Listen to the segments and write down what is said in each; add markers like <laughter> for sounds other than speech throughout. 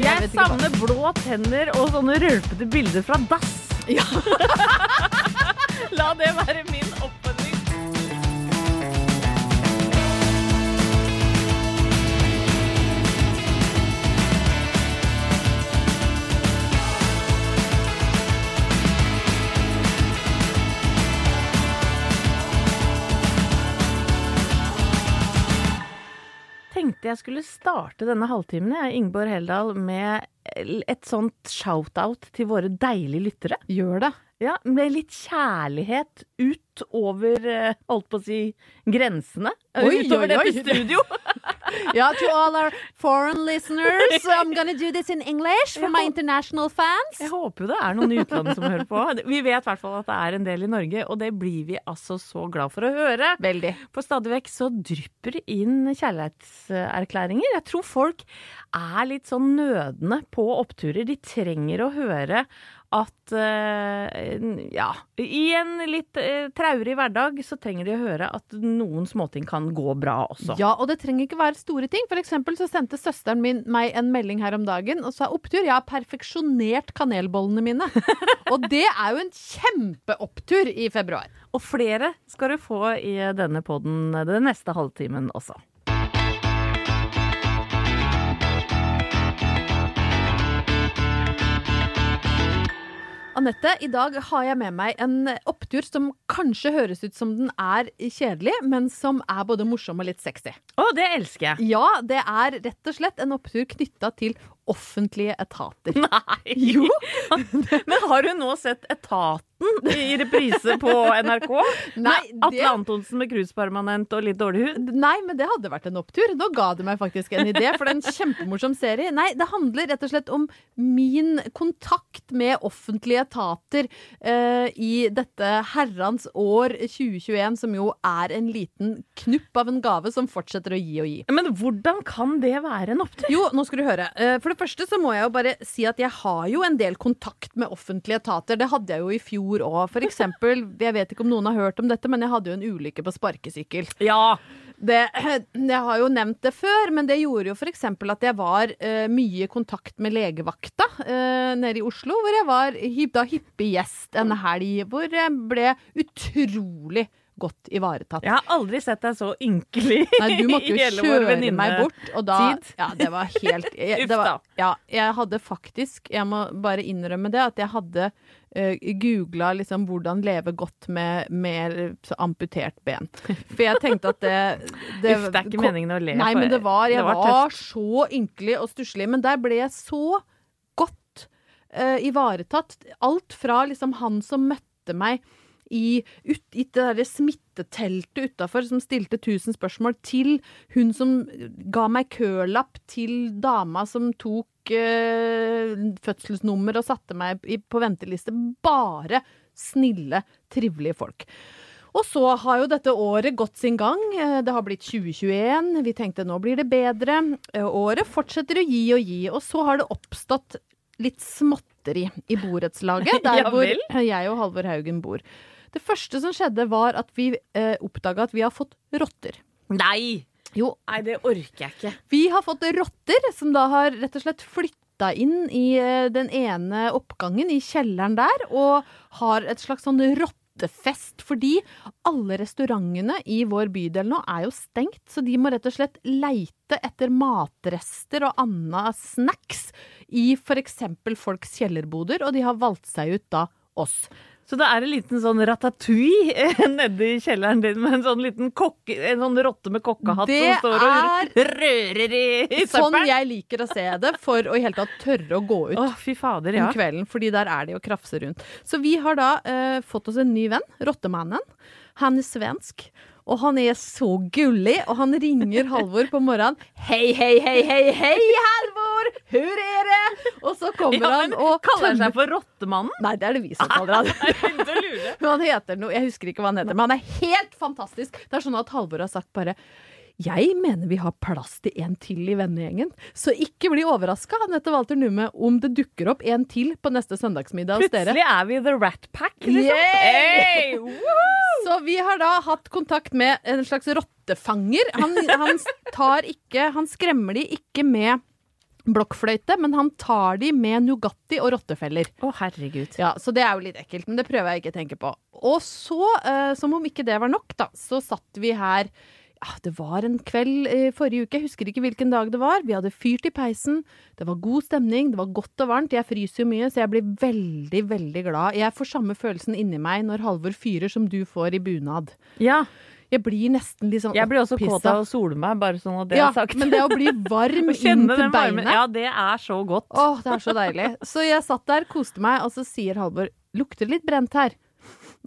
Jeg savner blå tenner og sånne rølpete bilder fra dass. <laughs> La det være min Tenkte jeg skulle starte denne halvtimen, jeg, Ingeborg Heldal, med et sånt shout-out til våre deilige lyttere. Gjør det. Ja, med litt kjærlighet ut over, eh, holdt på å si, grensene. Oi, Utover oi, oi. dette studio. <laughs> Ja, to all our foreign listeners, I'm gonna do this in English for my international fans. Jeg håper det er noen i utlandet som hører på. Vi vet i hvert fall at det er en del i Norge, og det blir vi altså så glad for å høre. Veldig. For stadig vekk så drypper det inn kjærlighetserklæringer. Jeg tror folk er litt sånn nødende på oppturer. De trenger å høre at eh, ja, i en litt eh, traurig hverdag så trenger de å høre at noen småting kan gå bra også. Ja, og det trenger ikke være store ting. For eksempel så sendte søsteren min meg en melding her om dagen og sa opptur. Jeg har perfeksjonert kanelbollene mine. <laughs> og det er jo en kjempeopptur i februar. Og flere skal du få i denne podden den neste halvtimen også. Anette, i dag har jeg med meg en opptur som kanskje høres ut som den er kjedelig, men som er både morsom og litt sexy. Å, det elsker jeg! Ja, det er rett og slett en opptur knytta til offentlige etater. <laughs> Nei! Jo. <laughs> Men har du nå sett Etaten i reprise på NRK? Nei, Med Atle det- Antonsen med cruisepermanent og litt dårlig hud? Nei, men det hadde vært en opptur. Nå ga du meg faktisk en idé, for det er en kjempemorsom serie. Nei, det handler rett og slett om min kontakt med offentlige etater uh, i dette herrens år 2021, som jo er en liten knupp av en gave som fortsetter å gi og gi. Men hvordan kan det være en opptur? Jo, nå skal du høre. Uh, For det første så må jeg jo bare si at jeg har jo en del kontakt med offentlige etater. Det hadde jeg jo i fjor òg. For eksempel, jeg vet ikke om noen har hørt om dette, men jeg hadde jo en ulykke på sparkesykkel. Ja! Det, jeg har jo nevnt det før, men det gjorde jo f.eks. at jeg var uh, mye i kontakt med legevakta uh, nede i Oslo, hvor jeg var da hyppig gjest en helg, hvor jeg ble utrolig godt ivaretatt. Jeg har aldri sett deg så ynkelig <laughs> Nei, du måtte jo kjøre meg bort, og da venninnetid. Ja, det var helt <laughs> jeg, det var. Ja, jeg hadde faktisk, jeg må bare innrømme det, at jeg hadde uh, googla liksom hvordan leve godt med, med amputert ben. For jeg tenkte at det, <laughs> det Uff, det er ikke kom- meningen å le. Nei, men det var Jeg det var, var så ynkelig og stusslig. Men der ble jeg så godt uh, ivaretatt. Alt fra liksom han som møtte meg i, ut, i det derre smitteteltet utafor, som stilte 1000 spørsmål, til hun som ga meg kølapp, til dama som tok tok eh, fødselsnummer og satte meg i, på venteliste. Bare snille, trivelige folk. Og så har jo dette året gått sin gang. Eh, Det har blitt 2021. Vi tenkte nå blir det bedre. Eh, Året fortsetter å gi og gi. Og så har det oppstått litt småtteri i borettslaget, <laughs> der Ja hvor jeg og Halvor Haugen bor. Det første som skjedde, var at vi eh, oppdaga at vi har fått rotter. Nei! Jo, Nei, det orker jeg ikke. vi har fått rotter som da har rett og slett flytta inn i eh, den ene oppgangen i kjelleren der, og har et slags sånn rottefest. Fordi alle restaurantene i vår bydel nå er jo stengt, så de må rett og slett leite etter matrester og anna snacks i f.eks. folks kjellerboder, og de har valgt seg ut da oss. Så det er en liten sånn ratatouille Nede nedi kjelleren din med en sånn liten kokke, en sånn rotte med kokkehatt Det som står og rører i, i Sånn jeg liker å se det, for å i hele tatt tørre å gå ut. oh, fader, ja. om kvelden, fordi der er de og krafser rundt. Så vi har da eh, fått oss en ny venn, Rottemannen. Han er svensk. Og han er så gullig, og han ringer Halvor på morgenen. Hei, hei, hei, hei, hei, Halvor! Er det? Og så kommer Ja, han og Kaller han seg for Rottemannen? Nei, det er det vi som kaller han. <laughs> <laughs> Men han heter noe, jeg husker ikke hva han heter, men han er helt fantastisk. Det er sånn at Halvor har sagt bare jeg mener vi har plass til en til i vennegjengen, så ikke bli overraska, Walter Numme, om det dukker opp en til på neste søndagsmiddag hos dere. Plutselig er vi The Rat Pack, liksom. Så vi har da hatt kontakt med en slags rottefanger. Han, han tar ikke Han skremmer de ikke med blokkfløyte, men han tar de med Nugatti og rottefeller. Å, herregud. Ja, Så det er jo litt ekkelt, men det prøver jeg ikke å tenke på. Og så, eh, som om ikke det var nok, da, så satt vi her ja, Det var en kveld eh, forrige uke, jeg husker ikke hvilken dag det var. Vi hadde fyrt i peisen, det var god stemning, det var godt og varmt. Jeg fryser jo mye, så jeg blir veldig, veldig glad. Jeg får samme følelsen inni meg når Halvor fyrer som du får i bunad. Ja, Jeg blir nesten litt sånn jeg blir også kåt av å sole meg, bare sånn at det Ja, er sagt. men det å bli varm <laughs> inn til beinet Ja, det er så godt. Åh, det er så deilig. Så jeg satt der, koste meg, og så sier Halvor lukter litt brent her.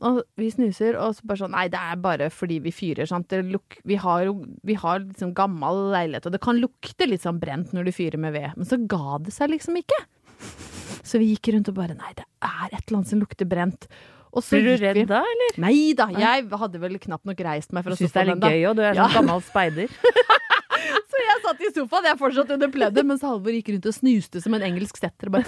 Og vi snuser, og så bare sånn Nei, det er bare fordi vi fyrer, sant. Det luk vi har vi har liksom gammel leilighet, og det kan lukte litt sånn brent når du fyrer med ved. Men så ga det seg liksom ikke. Så vi gikk rundt og bare Nei, det er et eller annet som lukter brent. Blir du redd da, eller? Nei da, jeg hadde vel knapt nok reist meg for å Syns det er litt gøy, og du er Ja. sånn gammel speider. <laughs> Så jeg satt i sofaen, jeg fortsatt under pleddet, mens Halvor gikk rundt og snuste som en engelsk setter. Bare,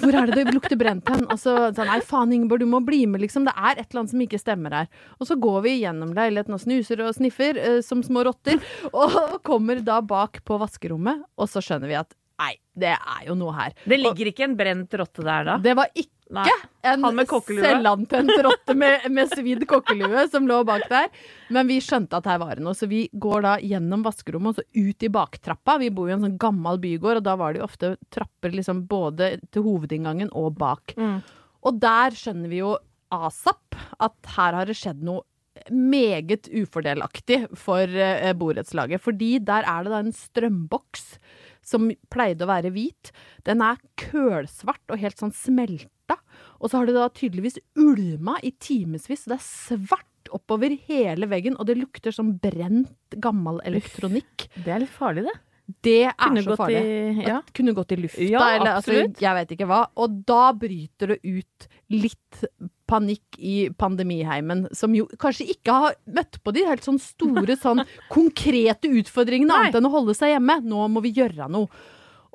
Hvor er det det lukter brent hen? Og så sa nei, faen Ingeborg, du må bli med, liksom. Det er et eller annet som ikke stemmer her. Og så går vi gjennom leiligheten og snuser og sniffer eh, som små rotter, og kommer da bak på vaskerommet, og så skjønner vi at nei, det er jo noe her. Det ligger ikke en brent rotte der da? Det var ikke Nei. en selvantent rotte med, med svidd kokkelue som lå bak der. Men vi skjønte at her var det noe, så vi går da gjennom vaskerommet og så ut i baktrappa. Vi bor i en sånn gammel bygård, og da var det jo ofte trapper liksom både til hovedinngangen og bak. Mm. Og der skjønner vi jo asap at her har det skjedd noe meget ufordelaktig for eh, borettslaget. Fordi der er det da en strømboks som pleide å være hvit. Den er kølsvart og helt sånn smelta. Og så har det da tydeligvis ulma i timevis, så det er svart oppover hele veggen, og det lukter som brent, gammel elektronikk. Det er litt farlig, det. Det er Kunne så farlig. i- ja. Kunne gått i lufta, Ja, eller altså, jeg vet ikke hva. Og da bryter det ut litt panikk i pandemiheimen, som jo kanskje ikke har møtt på de helt sånn store, sånn <laughs> konkrete utfordringene, annet enn å holde seg hjemme. Nå må vi gjøre noe.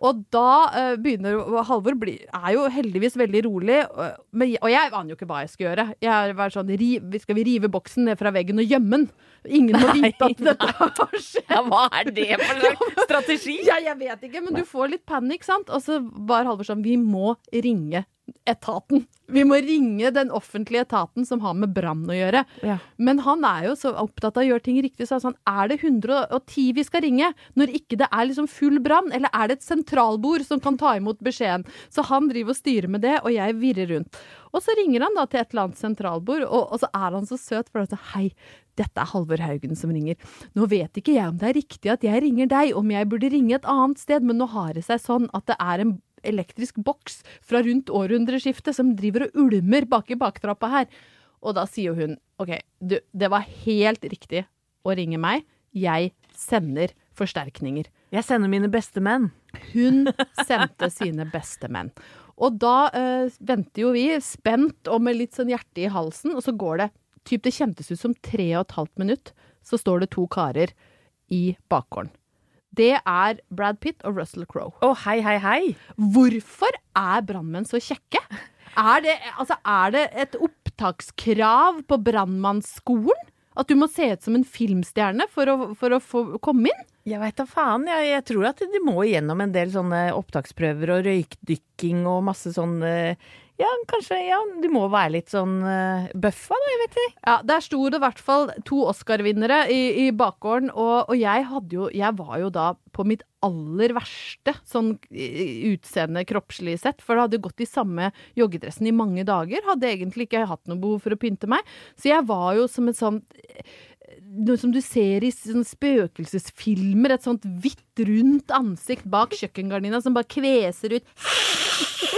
Og da uh, begynner Halvor bli, er jo heldigvis veldig rolig, og, men, og jeg aner jo ikke hva jeg skal gjøre. Jeg er sånn, ri, Skal vi rive boksen ned fra veggen og gjemme den? Ingen må vite at dette har skjedd. Ja, hva er det for slags <laughs> strategi? Ja, jeg vet ikke, men du får litt panikk, sant? Og så var Halvor sånn, vi må ringe etaten. Vi må ringe den offentlige etaten som har med brann å gjøre. Ja. Men han er jo så opptatt av å gjøre ting riktig, så han sånn, er det 110 vi skal ringe? Når ikke det er liksom full brann, eller er det et sentralbord som kan ta imot beskjeden? Så han driver og styrer med det, og jeg virrer rundt. Og så ringer han da til et eller annet sentralbord, og, og så er han så søt, for han sier hei, dette er Halvor Haugen som ringer. Nå vet ikke jeg om det er riktig at jeg ringer deg, om jeg burde ringe et annet sted, men nå har det seg sånn at det er en elektrisk boks fra rundt århundreskiftet som driver og ulmer bak i baktrappa her. Og da sier hun OK, du, det var helt riktig å ringe meg. Jeg sender forsterkninger. Jeg sender mine beste menn. Hun <laughs> sendte sine beste menn. Og da øh, venter jo vi spent og med litt sånn hjerte i halsen, og så går det typ Det kjentes ut som tre og et halvt minutt, så står det to karer i bakgården. Det er Brad Pitt og Russell Crowe. Å, hei, hei, hei. Hvorfor er brannmenn så kjekke? Er det, altså, er det et opptakskrav på brannmannsskolen? At du må se ut som en filmstjerne for å, for å få komme inn? Jeg veit da faen. Jeg, jeg tror at de må igjennom en del sånne opptaksprøver og røykdykking og masse sånn eh, Ja, kanskje ja, du må være litt sånn uh, bøffa, da. Jeg vet ikke. Ja, Der sto det i hvert fall to Oscar-vinnere i, i bakgården, og, og jeg jo Jeg var jo da på mitt aller verste sånn utseende kroppslig sett, for det hadde gått i samme joggedressen i mange dager. Hadde egentlig ikke hatt noe behov for å pynte meg. Så jeg var jo som et sånt noe som du ser i spøkelsesfilmer. Et sånt hvitt, rundt ansikt bak kjøkkengardina som bare kveser ut. <laughs>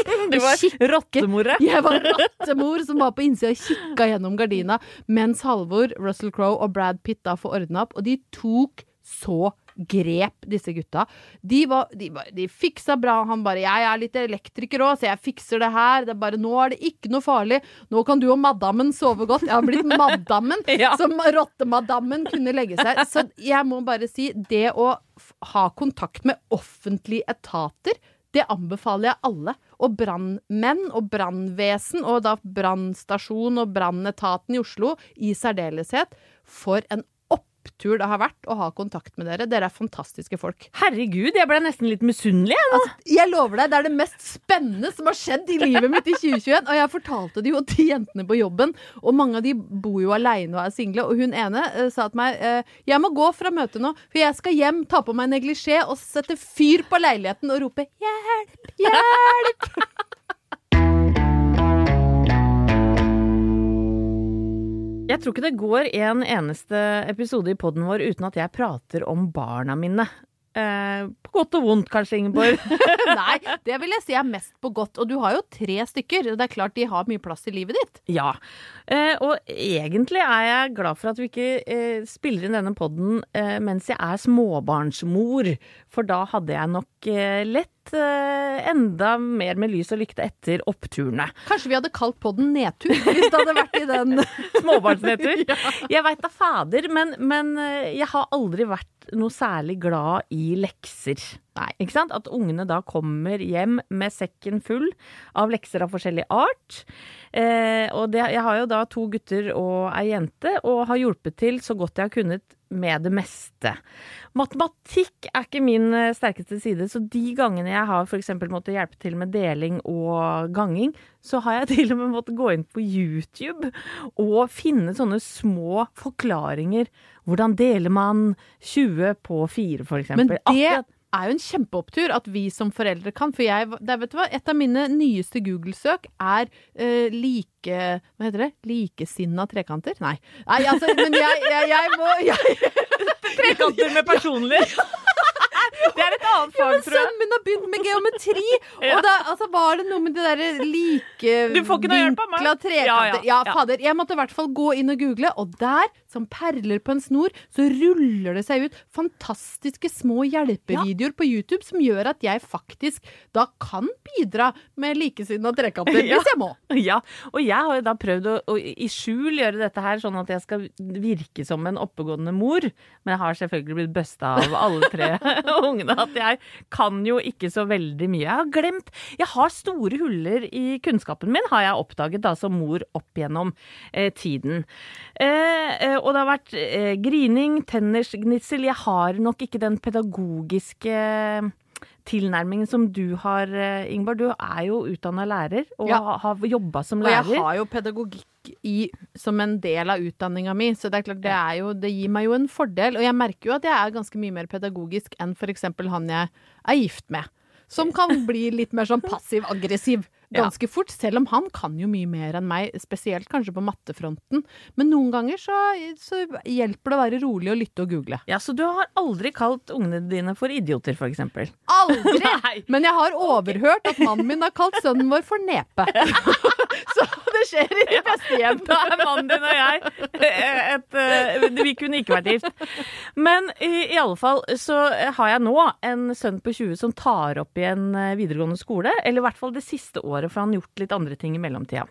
Du var rottemor, rottemore. Jeg var rottemor som var på innsida og kikka gjennom gardina, mens Halvor, Russell Crowe og Brad Pitt da får ordna opp. Og de tok så grep, disse gutta. De, var, de, var, de fiksa bra. Han bare 'Jeg er litt elektriker òg, så jeg fikser det her'. Det er bare 'Nå er det ikke noe farlig. Nå kan du og madammen sove godt'. Jeg har blitt <laughs> madammen, Ja. som rottemadammen kunne legge seg. Så jeg må bare si, det å ha kontakt med offentlige etater det anbefaler jeg alle. Og brannmenn og brannvesen, og da brannstasjon og brannetaten i Oslo i særdeleshet. For en opptur det har vært å ha kontakt med dere. Dere er fantastiske folk. Herregud, jeg ble nesten litt misunnelig. jeg, nå. Jeg lover deg, det er det mest spennende som har skjedd i livet mitt i 2021. Og jeg fortalte det jo til jentene på jobben, og mange av de bor jo aleine og er single. Og hun ene uh, sa til meg uh, jeg må gå fra møtet nå, for jeg skal hjem, ta på meg neglisjé og sette fyr på leiligheten og rope 'hjelp, hjelp'. Jeg tror ikke det går en eneste episode i poden vår uten at jeg prater om barna mine. Eh, på godt og vondt, kanskje, Ingeborg. <laughs> <laughs> Nei, det vil jeg si er mest på godt. Og du har jo tre stykker. Det er klart de har mye plass i livet ditt. ja. Eh, og egentlig er jeg glad for at vi ikke eh, spiller inn denne poden eh, mens jeg er småbarnsmor, for da hadde jeg nok eh, lett enda mer med lys og lykte etter oppturene. Kanskje vi hadde kalt podden Nedtur hvis det hadde vært i den <laughs> Småbarnsnedtur. <laughs> Jeg veit da fader, men, men eh, jeg har aldri vært noe særlig glad i lekser. Nei, ikke sant? At ungene da kommer hjem med sekken full av lekser av forskjellig art. Eh, og det, jeg har jo da to gutter og ei jente, og har hjulpet til så godt jeg har kunnet med det meste. Matematikk er ikke min eh, sterkeste side, så de gangene jeg har f.eks. måttet hjelpe til med deling og ganging, så har jeg <laughs> til og med måttet gå inn på YouTube og finne sånne små forklaringer. Hvordan deler man 20 på 4, for eksempel? Men det Akkurat- er jo en kjempeopptur at vi som foreldre kan. For jeg, det vet du hva, et av mine nyeste Google-søk er uh, like Hva heter det? Likesinna trekanter? Nei. Nei, altså, men jeg, jeg, jeg må <laughs> Trekanter med personlig. <laughs> Det er et annet ja, fag, men tror jeg. Sønnen min har begynt med geometri! <laughs> Ja. Og da altså, var det noe med de derre likevinkla trekanter. Ja, Ja, ja, ja. fader. Jeg måtte i hvert fall gå inn og google, og der, som perler på en snor, så ruller det seg ut fantastiske små hjelpevideoer på YouTube som gjør at jeg faktisk da kan bidra med likesinnede trekanter, <laughs> Ja. hvis jeg må. Ja, og jeg har jo da prøvd å, å i skjul gjøre dette her, sånn at jeg skal virke som en oppegående mor. Men jeg har selvfølgelig blitt busta av alle tre <laughs> ungene. At jeg kan jo ikke så veldig mye. Jeg har glemt Jeg har store huller i kunnskapen min, har jeg oppdaget da som mor opp gjennom eh, tiden. Eh, eh, og det har vært eh, grining, tennisgnissel. Jeg har nok ikke den pedagogiske tilnærmingen som du har, eh, Ingeborg. Du er jo utdanna lærer og Ja. har- jobba som Og jeg har jo pedagogikk i, som en del av utdanninga mi, så det er klart det, er jo, det gir meg jo en fordel. Og jeg merker jo at jeg er ganske mye mer pedagogisk enn f.eks. han jeg er gift med. Som <laughs> kan bli litt mer sånn passiv-aggressiv. Ganske fort. Selv om han kan jo mye mer enn meg, spesielt kanskje på mattefronten. Men noen ganger så, så hjelper det å være rolig og lytte og google. Ja, Så du har aldri kalt ungene dine for idioter, eksempel? Aldri! <laughs> Nei. Men jeg har overhørt at mannen min har kalt sønnen vår for nepe. <laughs> så det skjer i de beste hjem. Da er mannen din og jeg et, et, Vi kunne ikke vært gift. Men i, i alle fall så har jeg nå en sønn på 20 som tar opp i en eh, videregående skole. Eller i hvert fall det siste året, for han har gjort litt andre ting i mellomtida.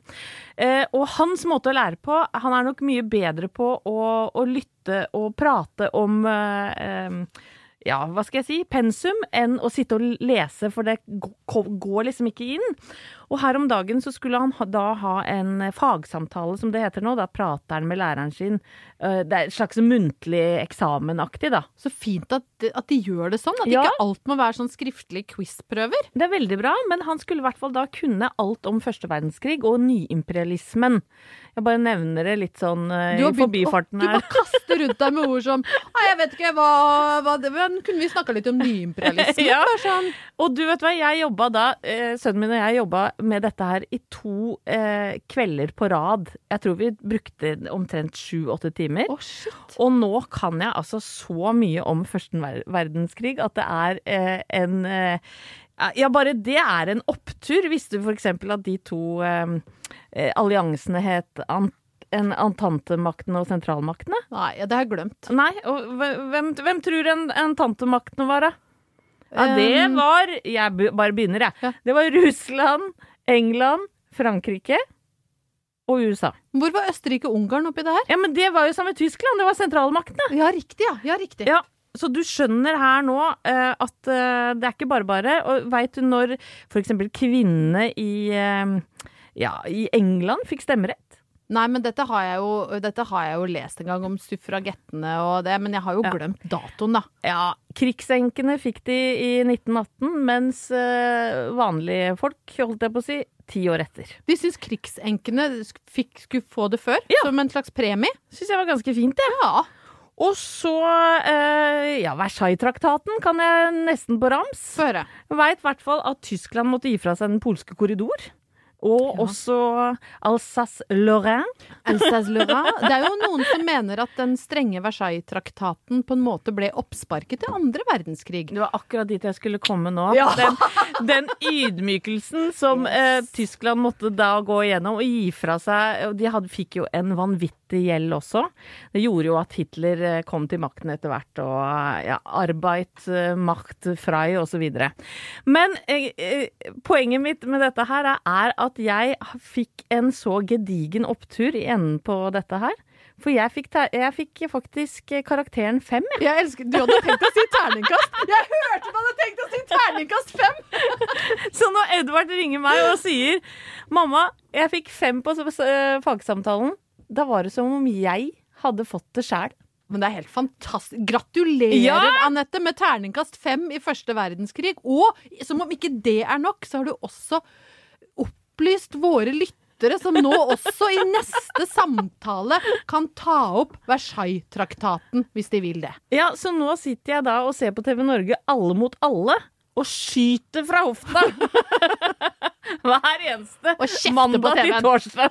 Eh, og hans måte å lære på Han er nok mye bedre på å, å lytte og prate om eh, eh, ja, hva skal jeg si, pensum enn å sitte og lese, for det går liksom ikke inn. Og her om dagen så skulle han ha, da ha en fagsamtale, som det heter nå. Da prater han med læreren sin. Eh, Det er et slags muntlig eksamenaktig, da. Så fint at, at de gjør det sånn. At Ja. ikke alt må være sånn skriftlige quiz-prøver. Det er veldig bra, men han skulle i hvert fall da kunne alt om første verdenskrig og nyimperialismen. Jeg bare nevner det litt sånn eh, i forbifarten her. Du bare kaster rundt deg med ord som Nei, jeg vet ikke hva, hva det Men kunne vi snakka litt om <laughs> nyimperialisme? Ja. Sånn Og du vet hva, jeg jobba da, eh, sønnen min og jeg jobba med dette her i to eh, kvelder på rad. Jeg tror vi brukte omtrent sju-åtte timer. Oh, shit. Og nå kan jeg altså så mye om første verdenskrig at det er eh, en eh, Ja, bare det er en opptur. Visste du eksempel at de to eh, eh, alliansene het Ant en Antantemaktene og sentralmaktene? Nei, det har jeg glemt. Nei, og hvem, hvem tror en Antantemaktene var, da? Ja, det var Jeg bare begynner, jeg. Ja. Det var Russland, England, Frankrike og USA. Hvor var Østerrike og Ungarn oppi det her? Ja, men det var jo sammen med Tyskland. Det var sentralmaktene. Ja, riktig, ja. Ja, riktig. Ja, så du skjønner her nå uh, at uh, det er ikke bare bare. Og veit du når f.eks. kvinnene i, uh, ja, i England fikk stemmerett? Nei, men dette har, jeg jo, dette har jeg jo lest en gang om suffragettene og det, men jeg har jo Ja. glemt datoen, da. Ja, krigsenkene fikk de i 1918, mens eh, vanlige folk, holdt jeg på å si, ti år etter. De syns krigsenkene fikk, skulle få det før, Ja. som en slags premie. Syns jeg var ganske fint, det. Ja. Og så, eh, ja, Versailles-traktaten kan jeg nesten på rams. Få høre. Veit i hvert fall at Tyskland måtte gi fra seg den polske korridor. Og Ja. også Alsace-Lorraine. Alsace-Lorraine. Det er jo noen som mener at den strenge Versailles-traktaten på en måte ble oppsparket til andre verdenskrig. Det var akkurat dit jeg skulle komme nå. Ja. Den, den ydmykelsen som eh, Tyskland måtte da gå igjennom og gi fra seg De hadde, fikk jo en vanvittig gjeld også. Det gjorde jo at Hitler eh, kom til makten etter hvert, og eh, ja, Arbeid, eh, Macht, Frei osv. Men eh, poenget mitt med dette her er, er at jeg fikk en så gedigen opptur i enden på dette her. For jeg fikk, jeg fikk faktisk eh, karakteren fem. jeg. Jeg elsker, Du hadde tenkt å si terningkast! Jeg hørte du hadde tenkt å si terningkast fem! <laughs> Så når Edvard ringer meg og sier 'Mamma, jeg fikk fem på s- fagsamtalen', da var det som om jeg hadde fått det sjæl. Men det er helt fantastisk. Gratulerer, Ja! Anette, med terningkast fem i første verdenskrig. Og som om ikke det er nok, så har du også opplyst våre lyttere, som nå også i neste samtale kan ta opp Versailles-traktaten, hvis de vil det. Ja, så nå sitter jeg da og ser på TV Norge Alle mot alle. Og skyter fra hofta! <laughs> Hver eneste mandag til torsdag.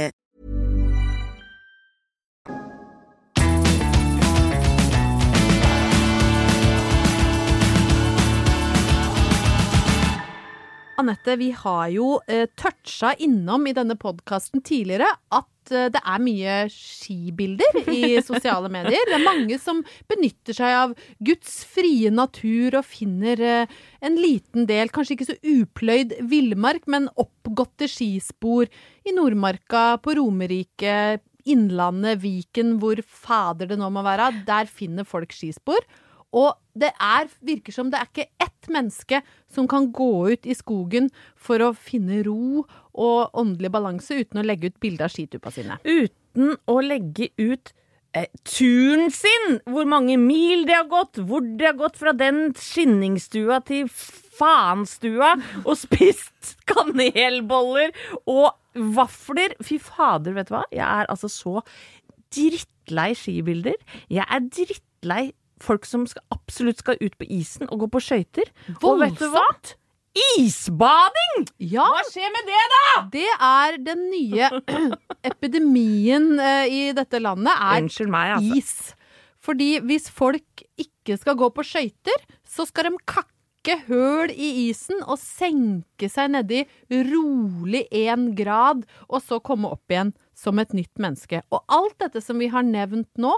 Anette, vi har jo eh, toucha innom i denne podkasten tidligere at eh, det er mye skibilder i <laughs> sosiale medier. Det er mange som benytter seg av Guds frie natur og finner eh, en liten del, kanskje ikke så upløyd villmark, men oppgåtte skispor i Nordmarka, på Romerike, Innlandet, Viken, hvor fader det nå må være. Der finner folk skispor. Og det er, virker som det er ikke ett menneske som kan gå ut i skogen for å finne ro og åndelig balanse uten å legge ut bilde av skitupa sine. Uten å legge ut eh, turen sin! Hvor mange mil de har gått, hvor de har gått fra den skinningstua til faenstua, og <laughs> spist kanelboller og vafler. Fy fader, vet du hva? Jeg er altså så drittlei skibilder. Jeg er drittlei folk som skal, absolutt skal ut på isen og gå på skøyter. Og vet du hva? Isbading! Ja, Hva skjer med det, da? det er den nye <coughs> epidemien eh, i dette landet, er Unnskyld meg, altså. is. Fordi hvis folk ikke skal gå på skøyter, så skal de kakke høl i isen og senke seg nedi rolig én grad, og så komme opp igjen som et nytt menneske. Og alt dette som vi har nevnt nå,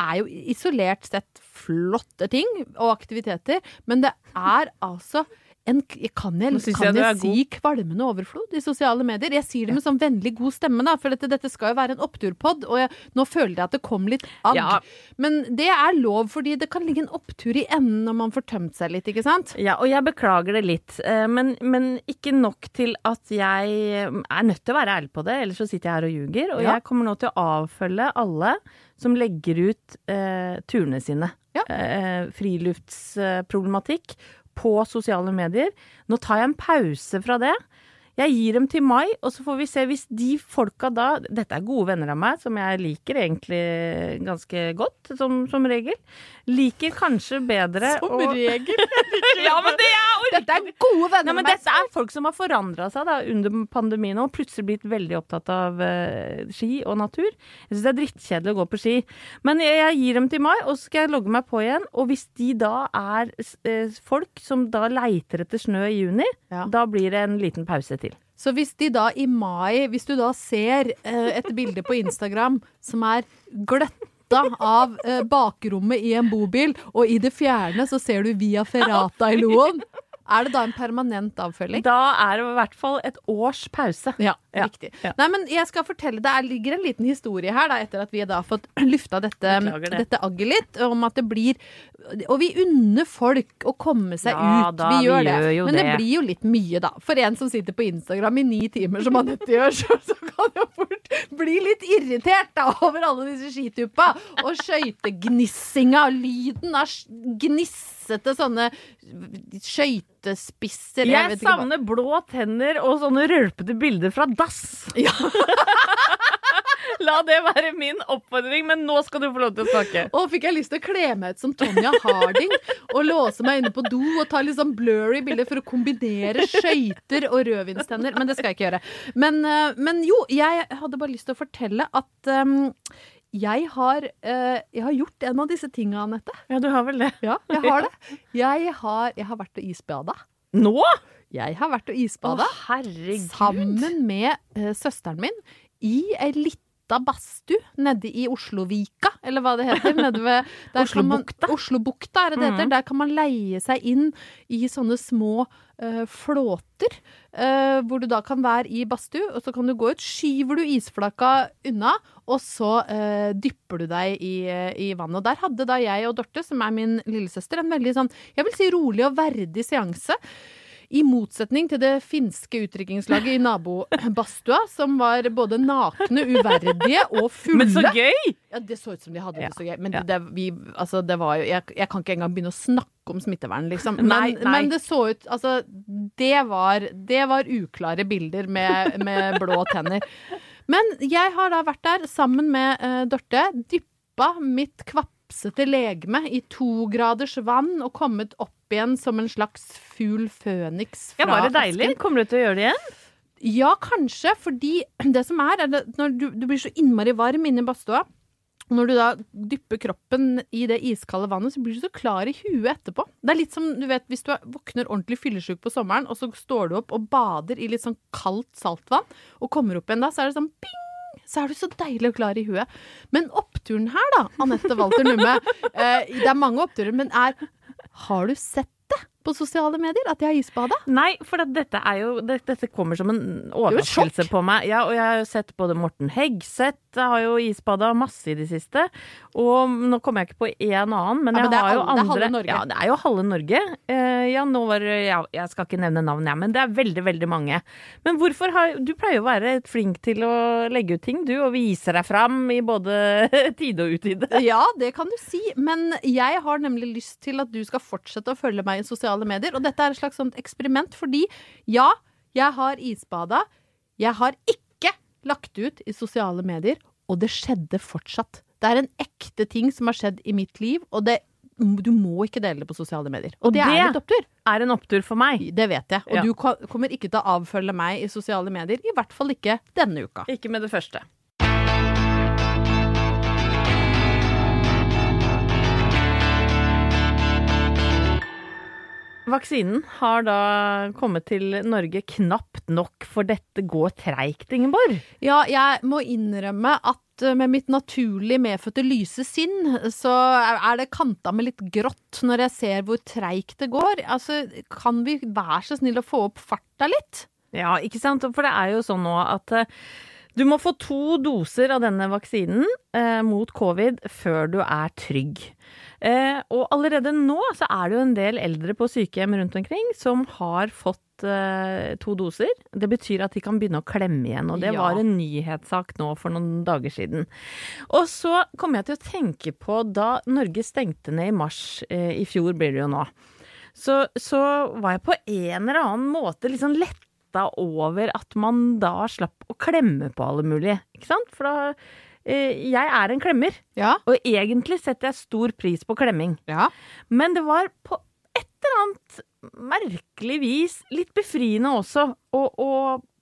er jo isolert sett flotte ting og aktiviteter, men det er altså en, kan jeg, kan jeg jeg si kvalmende overflod i sosiale medier? Jeg sier det med sånn vennlig god stemme, da, for dette, dette skal jo være en oppturpod, og jeg, nå føler jeg at det kom litt agg. Ja. Men det er lov, fordi det kan ligge en opptur i enden når man får tømt seg litt, ikke sant? Ja, og jeg beklager det litt, eh, men, men ikke nok til at jeg er nødt til å være ærlig på det, ellers så sitter jeg her og ljuger. Og Ja. jeg kommer nå til å avfølge alle som legger ut eh, turene sine. Ja. Eh, friluftsproblematikk på sosiale medier. Nå tar jeg en pause fra det. Jeg gir dem til mai, og så får vi se hvis de folka da Dette er gode venner av meg, som jeg liker egentlig ganske godt, som, som regel. Liker kanskje bedre Som regel. <laughs> Ja, men det er Dette er gode venner Nei, dette er folk som har forandra seg da, under pandemien og plutselig blitt veldig opptatt av uh, ski og natur. Jeg syns det er drittkjedelig å gå på ski. Men jeg, jeg gir dem til mai, og så skal jeg logge meg på igjen. Og hvis de da er uh, folk som da leiter etter snø i juni, Ja. da blir det en liten pause til. Så hvis de da i mai, hvis du da ser uh, et bilde på Instagram som er gløtt av eh, bakrommet i en bobil, og i det fjerne så ser du Via Ferrata i <laughs> Loen, er det da en permanent avfølging? Da er det i hvert fall et års pause. Ja, Ja, riktig. ja. Nei, men jeg skal fortelle, Det er, ligger en liten historie her, da, etter at vi da har fått <clears throat> lufta dette, det. dette agget litt, om at det blir Og vi unner folk å komme seg Ja, ut. da, vi gjør vi det. gjør men det det. blir jo litt mye, da. For en som sitter på Instagram i ni timer, som Anette gjør, <laughs> så, så kan jo fort bli litt irritert da, over alle disse skituppa. Og skøytegnissinga, lyden av sk- gnissete sånne skøytespisser. Jeg, vet ikke hva- savner blå tenner og sånne rølpete bilder fra dass. <laughs> <laughs> La det være min oppfordring, men nå skal du få lov til å snakke. Og fikk jeg lyst til å kle meg ut som Tonja Harding og låse meg inne på do og ta litt sånn blurry bilder for å kombinere skøyter og rødvinstenner. Men det skal jeg ikke gjøre. Men, eh, men jo, jeg hadde bare lyst til å fortelle at um, jeg, har, eh, jeg har gjort en av disse tinga, Anette. Ja, du har vel det? Ja, jeg har <laughs> det. Jeg har, jeg har vært og isbada. Nå? Jeg har vært og Å, isbada herregud. sammen med eh, søsteren min i ei lita badstue nede i Oslovika, eller hva det heter. Nede ved, Oslobukta. Oslobukta er det det heter. Mm. Der kan man leie seg inn i sånne små uh, flåter, uh, hvor du da kan være i badstue, og så kan du gå ut, skyver du isflaka unna, og så uh, dypper du deg i, i vannet. Og der hadde da jeg og Dorte, som er min lillesøster, en veldig sånn, jeg vil si rolig og verdig seanse. I motsetning til det finske utdrikningslaget i nabobadstua, som var både nakne, uverdige og fulle. Men så gøy! Ja, Det så ut som de hadde det så gøy. Men det, vi, altså, det var jo jeg, jeg kan ikke engang begynne å snakke om smittevern, liksom. Men, Nei, nei. men det så ut Altså, det var, det var uklare bilder med, med blå tenner. Men jeg har da vært der sammen med uh, Dorte, dyppa mitt kvapsete legeme i to graders vann og kommet opp igjen som en slags fugl føniks fra Ja, Var det deilig? asken. Kommer du til å gjøre det igjen? Ja, kanskje, fordi <clears throat> det som er, er når du, du blir så innmari varm inne i badstua, når du da dypper kroppen i det iskalde vannet, så blir du så klar i huet etterpå. Det er litt som du vet, hvis du er- våkner ordentlig fyllesyk på sommeren, og så står du opp og bader i litt sånn kaldt saltvann, og kommer opp igjen da, så er det sånn ping! Så er du så deilig og klar i huet. Men oppturen her, da, Anette Walter Numme, eh, det er mange oppturer, men er Har du sett det på sosiale medier? At jeg har isbada? Nei, for dette er jo Dette kommer som en overraskelse på meg. Ja, og jeg har jo sett både Morten Hegseth har jo isbada masse i det siste. Og nå kommer jeg ikke på én annen, men Ja, jeg men er har jo andre det er halve Norge. Ja, det er jo halve Norge. Uh, ja, nå var ja, Jeg skal ikke nevne navn, jeg, men det er veldig, veldig mange. Men hvorfor har Du pleier å være flink til å legge ut ting, du, og vise deg fram i både <laughs> tide og utide. Ja, det kan du si, men jeg har nemlig lyst til at du skal fortsette å følge meg i sosiale medier. Og dette er et slags sånt eksperiment, fordi ja, jeg har isbada. Jeg har ikke lagt ut i sosiale medier, og det skjedde fortsatt. Det er en ekte ting som har skjedd i mitt liv, og det, du må ikke dele det på sosiale medier. Og det, er litt opptur. er en opptur for meg. Det vet jeg. Og Ja. du kommer ikke til å avfølge meg i sosiale medier, i hvert fall ikke denne uka. Ikke med det første. Vaksinen har da kommet til Norge knapt nok, for dette går treigt, Ingeborg. Ja, jeg må innrømme at eh, med mitt naturlig medfødte lyse sinn, så er det kanta med litt grått når jeg ser hvor treigt det går. Altså, kan vi være så snill å få opp farta litt? Ja, ikke sant? For det er jo sånn nå at eh, du må få to doser av denne vaksinen eh, mot covid før du er trygg. Eh, og allerede nå så er det jo en del eldre på sykehjem rundt omkring som har fått eh, to doser. Det betyr at de kan begynne å klemme igjen, og det Ja. var en nyhetssak nå for noen dager siden. Og så kom jeg til å tenke på da Norge stengte ned i mars eh, i fjor, blir det jo nå. Så, så var jeg på en eller annen måte sånn letta over at man da slapp å klemme på alle mulige, ikke sant? For da Jeg er en klemmer, Ja. og egentlig setter jeg stor pris på klemming. Ja. Men det var på et eller annet merkelig vis litt befriende også å, å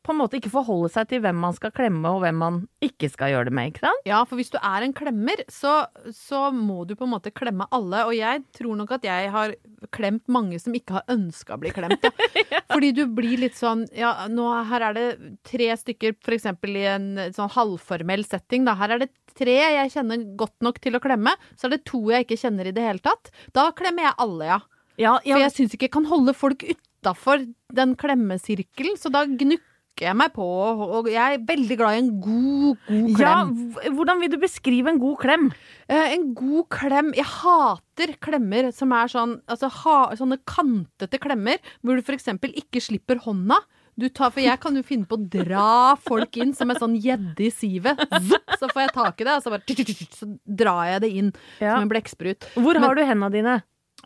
på en måte ikke forholde seg til hvem man skal klemme, og hvem man ikke skal gjøre det med, ikke sant? Ja, for hvis du er en klemmer, så, så må du på en måte klemme alle. Og jeg tror nok at jeg har klemt mange som ikke har ønska å bli klemt. <laughs> Ja. Fordi du blir litt sånn Ja, nå her er det tre stykker, f.eks. i en sånn halvformell setting. Da. Her er det tre jeg kjenner godt nok til å klemme. Så er det to jeg ikke kjenner i det hele tatt. Da klemmer jeg alle, ja. Ja, For jeg syns ikke jeg kan holde folk utafor den klemmesirkelen, så da gnukker jeg meg på. Og jeg er veldig glad i en god, god klem. ja, hvordan vil du beskrive en god klem? Eh, en god klem Jeg hater klemmer som er sånn Altså ha, sånne kantete klemmer hvor du f.eks. ikke slipper hånda. Du tar, for jeg kan jo finne på å dra folk inn som en sånn gjedde i sivet. Så får jeg tak i det, og så bare Så drar jeg det inn Ja. som en blekksprut. Hvor Men- har du hendene dine?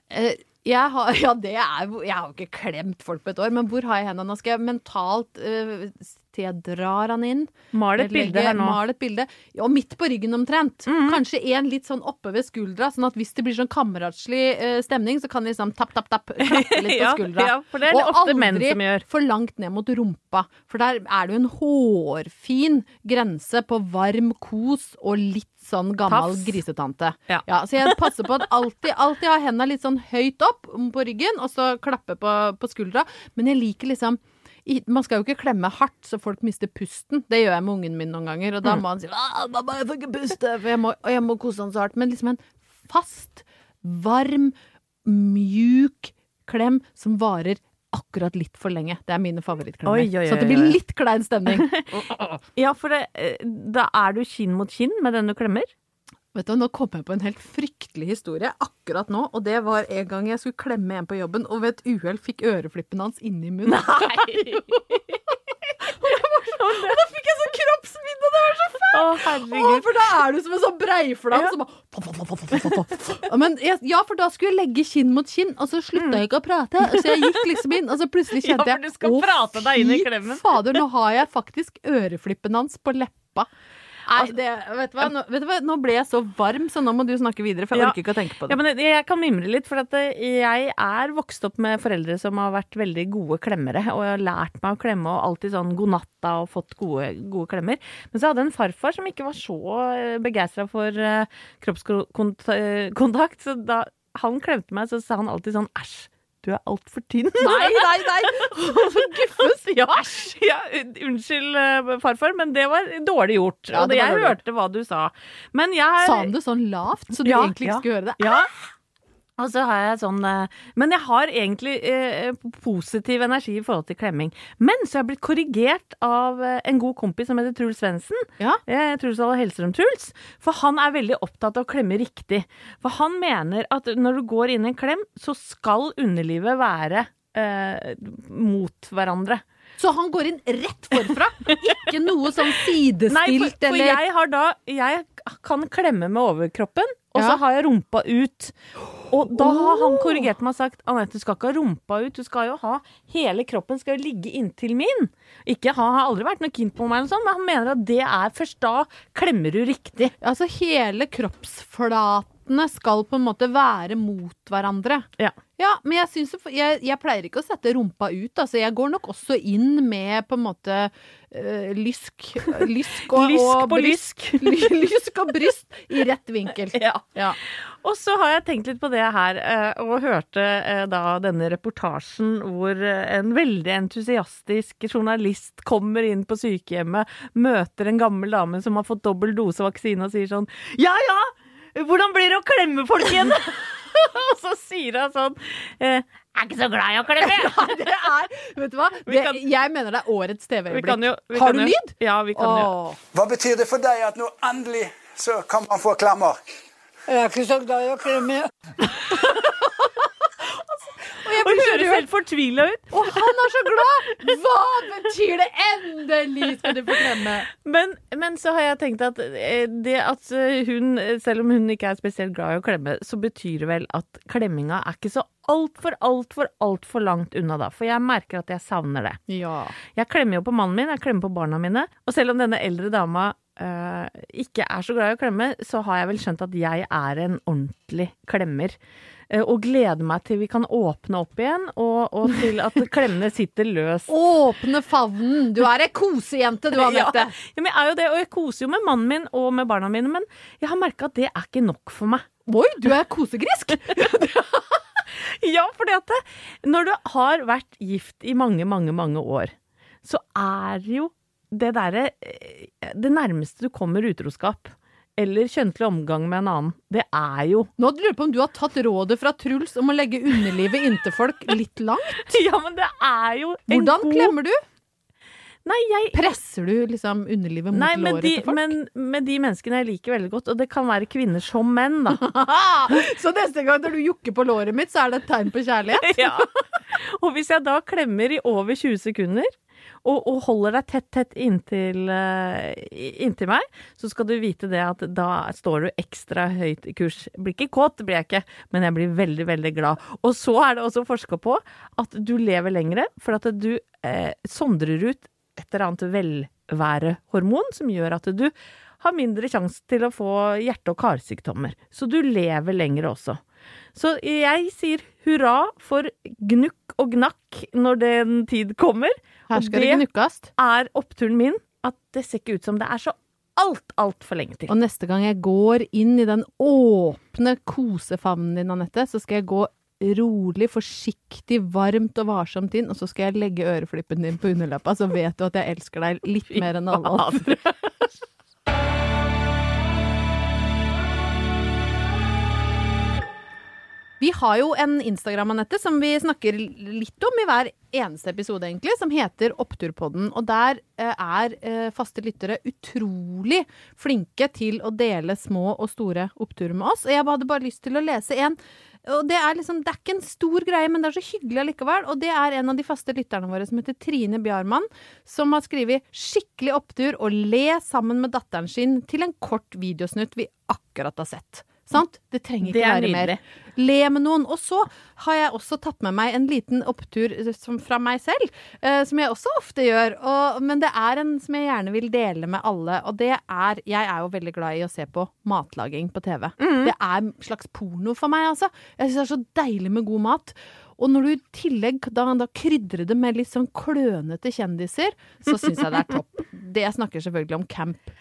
Eh, jeg har, <laughs> ja, det er Jeg har ikke klemt folk på et år, men hvor har jeg hendene? Nå skal jeg mentalt uh, til jeg drar han inn. Mal et bilde her nå. Mal et bilde. Ja, midt på ryggen omtrent. Mhm. Kanskje en litt sånn oppe ved skuldra, sånn at hvis det blir sånn kameratslig eh, stemning, så kan de liksom tapp, tapp, tapp, klappe litt på <laughs> skuldra. ja, for det er det Og ofte menn som gjør. for langt ned mot rumpa, for der er det jo en hårfin grense på varm kos og litt sånn gammel Tafs. grisetante. Ja. så jeg passer på at alltid, alltid ha hendene litt sånn høyt opp på ryggen, og så klappe på, på skuldra. Men jeg liker liksom man skal jo ikke klemme hardt så folk mister pusten. Det gjør jeg med ungen min noen ganger. Og da Mm. må han si «Ah, 'mamma, jeg får ikke puste', for jeg må, og jeg må kose han så hardt. Men liksom en fast, varm, mjuk klem som varer akkurat litt for lenge. Det er mine favorittklemmer. Så det blir litt klein stemning. <laughs> Ja, for det, eh, da er du kinn mot kinn med den du klemmer? Vet du, Nå kom jeg på en helt fryktelig historie akkurat nå. Og det var en gang jeg skulle klemme en på jobben, og ved et uhell fikk øreflippen hans inni munnen. Nei! <laughs> Og da fikk jeg sånn kroppsminne, det var så fælt! Å, Å, for da er du som en sånn breiflam Ja. som bare. Men jeg, Ja, for da skulle jeg legge kinn mot kinn, og så slutta jeg ikke å prate. Så jeg gikk liksom inn, og så plutselig kjente jeg å fy fader, nå har jeg faktisk øreflippen hans på leppa. Nei, det, vet, du hva, nå, vet du hva, nå ble jeg så varm, så nå må du snakke videre, for jeg Ja. orker ikke å tenke på Ja, det. men jeg kan mimre litt, for eh, jeg er vokst opp med foreldre som har vært veldig gode klemmere, og jeg har lært meg å klemme og alltid sånn god natta og fått gode, gode klemmer. Men så hadde jeg en farfar som ikke var så begeistra for eh, kroppskontakt, så da han klemte meg, så sa han alltid sånn æsj. Du er altfor tynn. Nei, nei, nei! Guffes! Ja, ja, unnskyld, eh, farfar, men det var dårlig gjort. Ja, og det jeg dårlig hørte hva du sa. Men jeg Sa han det sånn lavt, så du Ja, egentlig ikke ja. skulle høre det? Ja. Og så har jeg sånn eh, Men jeg har egentlig eh, positiv energi i forhold til klemming. Men så har jeg blitt korrigert av eh, en god kompis som heter Truls Svendsen. Ja. Eh, Truls Alle Hellstrøm-Truls. For han er veldig opptatt av å klemme riktig. For han mener at når du går inn i en klem, så skal underlivet være eh, mot hverandre. Så han går inn rett forfra? Ikke noe sånn sidestilt Nei, for, for eller jeg har da Jeg kan klemme med overkroppen, og Ja. så har jeg rumpa ut. Og da har han korrigert meg og sagt Anette, du skal ikke ha rumpa ut, du skal jo ha Hele kroppen skal jo ligge inntil min. Ikke ha, har aldri vært noe keen på meg, eller sånn, men han mener at det er først da klemmer du riktig. Altså hele kroppsflatene skal på en måte være mot hverandre. Ja. Ja, men jeg, synes, jeg, jeg pleier ikke å sette rumpa ut. Altså, jeg går nok også inn med på en måte øh, lysk, lysk og, <laughs> Lysk og på bryst. <laughs> Ly- lysk og bryst i rett vinkel. <laughs> Ja. Ja. Og så har jeg tenkt litt på det her, eh, og hørte eh, da denne reportasjen hvor eh, en veldig entusiastisk journalist kommer inn på sykehjemmet, møter en gammel dame som har fått dobbel dose vaksine og sier sånn Ja ja, hvordan blir det å klemme folk igjen? <laughs> og så sier hun sånn eh, Jeg er ikke så glad i å klemme. <laughs> Det er, vet du hva? Det, kan- jeg mener det er årets TV-øyeblikk. Har du jo- lyd? Ja, vi kan jo. Hva betyr det for deg at nå endelig så kan man få klemmer? Jeg er ikke så glad i å klemme. <laughs> Og hun høres helt fortvila ut. Og han er så glad! Hva betyr det? Endelig skal du få klemme! Men, men så har jeg tenkt at eh, det at eh, hun, selv om hun ikke er spesielt glad i å klemme, så betyr det vel at klemminga er ikke så altfor, altfor, altfor langt unna da. For jeg merker at jeg savner det. Ja. Jeg klemmer jo på mannen min, jeg klemmer på barna mine. Og selv om denne eldre dama øh, ikke er så glad i å klemme, så har jeg vel skjønt at jeg er en ordentlig klemmer. Eh, og gleder meg til vi kan åpne opp igjen, og, og til at <laughs> klemmene sitter løst. Åpne favnen. Du er ei kosejente, du, <laughs> Anette. Ja, ja, men jeg er jo det, og jeg koser jo med mannen min og med barna mine, men jeg har merka at det er ikke nok for meg. Oi, du er kosegrisk! <laughs> Ja, at det, når du har vært gift i mange, mange, mange år, så er jo det derre eh, Det nærmeste du kommer utroskap, eller kjønnslig omgang med en annen, det er jo Nå lurer jeg på om du har tatt rådet fra Truls om å legge underlivet inntil folk litt langt. <laughs> Ja, men det er jo en Hvordan god klemmer du? Nei, jeg Presser du liksom underlivet mot Nei, låret de, til folk? men med de menneskene jeg liker veldig godt, og det kan være kvinner som menn, da. <laughs> så neste gang når du jukker på låret mitt, så er det et tegn på kjærlighet? <laughs> ja. Og hvis jeg da klemmer i over 20 sekunder, og, og holder deg tett, tett inntil, eh, inntil meg, så skal du vite det at da står du ekstra høyt i kurs. Blir ikke kåt, blir jeg ikke, men jeg blir veldig, veldig glad. Og så er det også forska på at du lever lengre, for at du eh, sondrer ut et eller annet velværehormon som gjør at du har mindre sjanse til å få hjerte- og karsykdommer. Så du lever lenger også. Så jeg sier hurra for gnukk og gnakk når den tid kommer. Her Og skal det gnukkast. er oppturen min at det ser ikke ut som det er så alt, altfor lenge til. Og neste gang jeg går inn i den åpne kosefavnen din, Anette, så skal jeg gå rolig, forsiktig, varmt og varsomt inn, og så skal jeg legge øreflippen din på underleppa, så vet du at jeg elsker deg litt mer enn alle andre. <laughs> Vi har jo en Instagram, Anette, som vi snakker litt om i hver eneste episode, egentlig, som heter Oppturpodden. Og der eh, er eh, faste lyttere utrolig flinke til å dele små og store oppturer med oss. Og jeg hadde bare lyst til å lese en. Og det er liksom, det er ikke en stor greie, men det er så hyggelig allikevel. Og det er en av de faste lytterne våre som heter Trine Bjarmann, som har skrevet 'skikkelig opptur' og le sammen med datteren sin til en kort videosnutt vi akkurat har sett. Sant? Det trenger ikke Det være nydelig. mer. Le med noen. Og så har jeg også tatt med meg en liten opptur eh, som, fra meg selv, eh, som jeg også ofte gjør. Og, men det er en som jeg gjerne vil dele med alle, og det er Jeg er jo veldig glad i å se på matlaging på TV. Mm. Det er en slags porno for meg, altså. Jeg syns det er så deilig med god mat. Og når du i tillegg da, da krydrer det med litt sånn klønete kjendiser, så syns jeg det er topp. Det jeg snakker selvfølgelig om Camp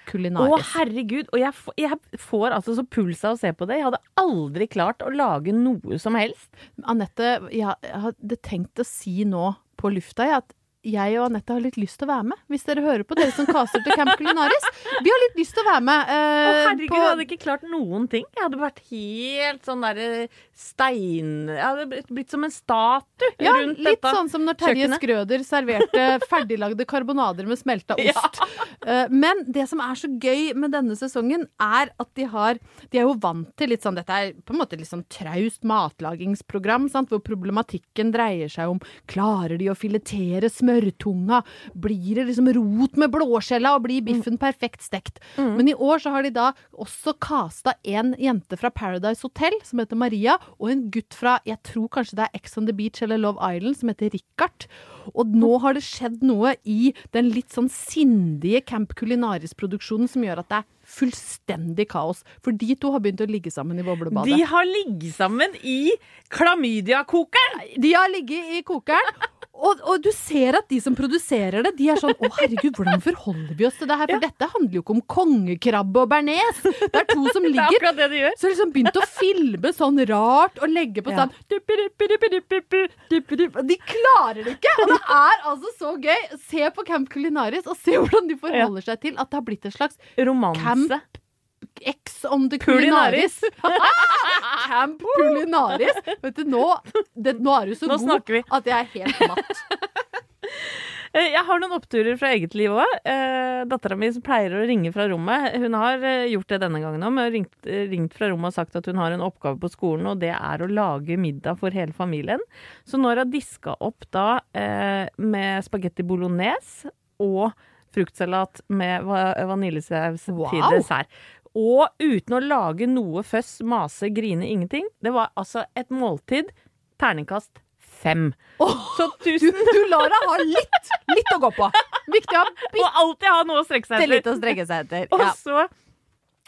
Å, herregud. Og jeg, f- jeg får altså så puls av å se på det. Jeg hadde aldri klart å lage noe som helst. Anette, jeg, jeg hadde tenkt å si nå på lufta jeg, at jeg og Anette har litt lyst til å være med. Hvis dere hører på, dere som caster til Camp Culinaris. Vi har litt lyst til å være med. Å, eh, herregud, på- jeg hadde ikke klart noen ting. Jeg hadde vært helt sånn derre stein... Jeg hadde blitt- som en statue ja, rundt litt sånn som når Terje. Skrøder serverte <laughs> ferdiglagde karbonader med smelta ost. Eh, Men det som er så gøy med denne sesongen, er at de har De er jo vant til litt sånn Dette er på en måte litt sånn traust matlagingsprogram, sant, hvor problematikken dreier seg om Klarer de å filetere smørtunga? Blir det liksom rot med blåskjella, og blir biffen perfekt stekt? Men i år så har de da også casta en jente fra Paradise Hotel som heter Maria, og en gutt fra jeg tror kanskje det er Ex on the Beach eller Love Island som heter Richard. Og nå har det skjedd noe i den litt sånn sindige Camp Culinaris-produksjonen som gjør at det er fullstendig kaos. For de to har begynt å ligge sammen i boblebadet. De har ligget sammen i klamydiakokeren! De har ligget i kokeren. Og, og du ser at de som produserer det, de er sånn Å, herregud, hvordan forholder vi oss til det her? For dette handler jo ikke om kongekrabbe og bearnés. Det er to som <laughs> Det er ligger det de gjør. Så liksom begynte å filme sånn rart og legge på Ja. sånn De klarer det ikke! Og det er altså så gøy. Se på Camp Culinaris og se hvordan de forholder seg til at det har blitt et slags Romanse. Camp X on the Culinaris. Camp <laughs> Culinaris. Vet du, nå, det, nå er du så Nå god vi. at jeg er helt matt. <laughs> Eh, Jeg har noen oppturer fra eget liv òg. Eh, Dattera mi pleier å ringe fra rommet, hun har eh, gjort det denne gangen òg. Har ringt, eh, ringt fra rommet og sagt at hun har en oppgave på skolen, og det er å lage middag for hele familien. Så nå har hun diska opp da eh, med spagetti bolognese og fruktsalat med vaniljesaus wow. til dessert. Og uten å lage noe føss, mase, grine, ingenting. Det var altså et måltid. Terningkast fem. Så Du, tusen du lar deg ha litt, litt å gå på. Viktig å ha <laughs> Og alltid ha noe å strekke seg etter. litt å strekke seg etter. <laughs> Og så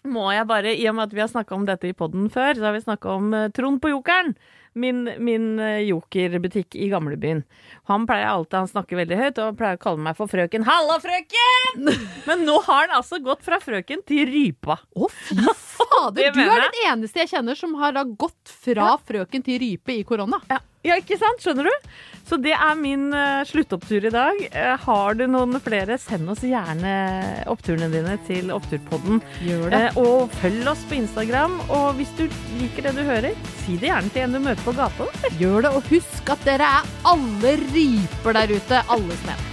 må jeg bare, i og med at vi har snakka om dette i poden før, så har vi snakka om eh, Trond på Jokeren. Min, min eh, jokerbutikk i gamlebyen. Han pleier alltid, han snakker veldig høyt og pleier å kalle meg for frøken. Halla, frøken! <laughs> Men nå har han altså gått fra frøken til rypa. Å, fy <laughs> fader! Du er den eneste jeg kjenner som har da gått fra frøken til rype i korona. Ja, ja, ikke sant? Skjønner du? Så det er min uh, sluttopptur i dag. Uh, har du noen flere, send oss gjerne oppturene dine til Oppturpodden. Gjør det. Uh, og følg oss på Instagram. Og hvis du liker det du hører, si det gjerne til en du møter på gata. Gjør det, og husk at dere er alle ryper der ute. Alle som en.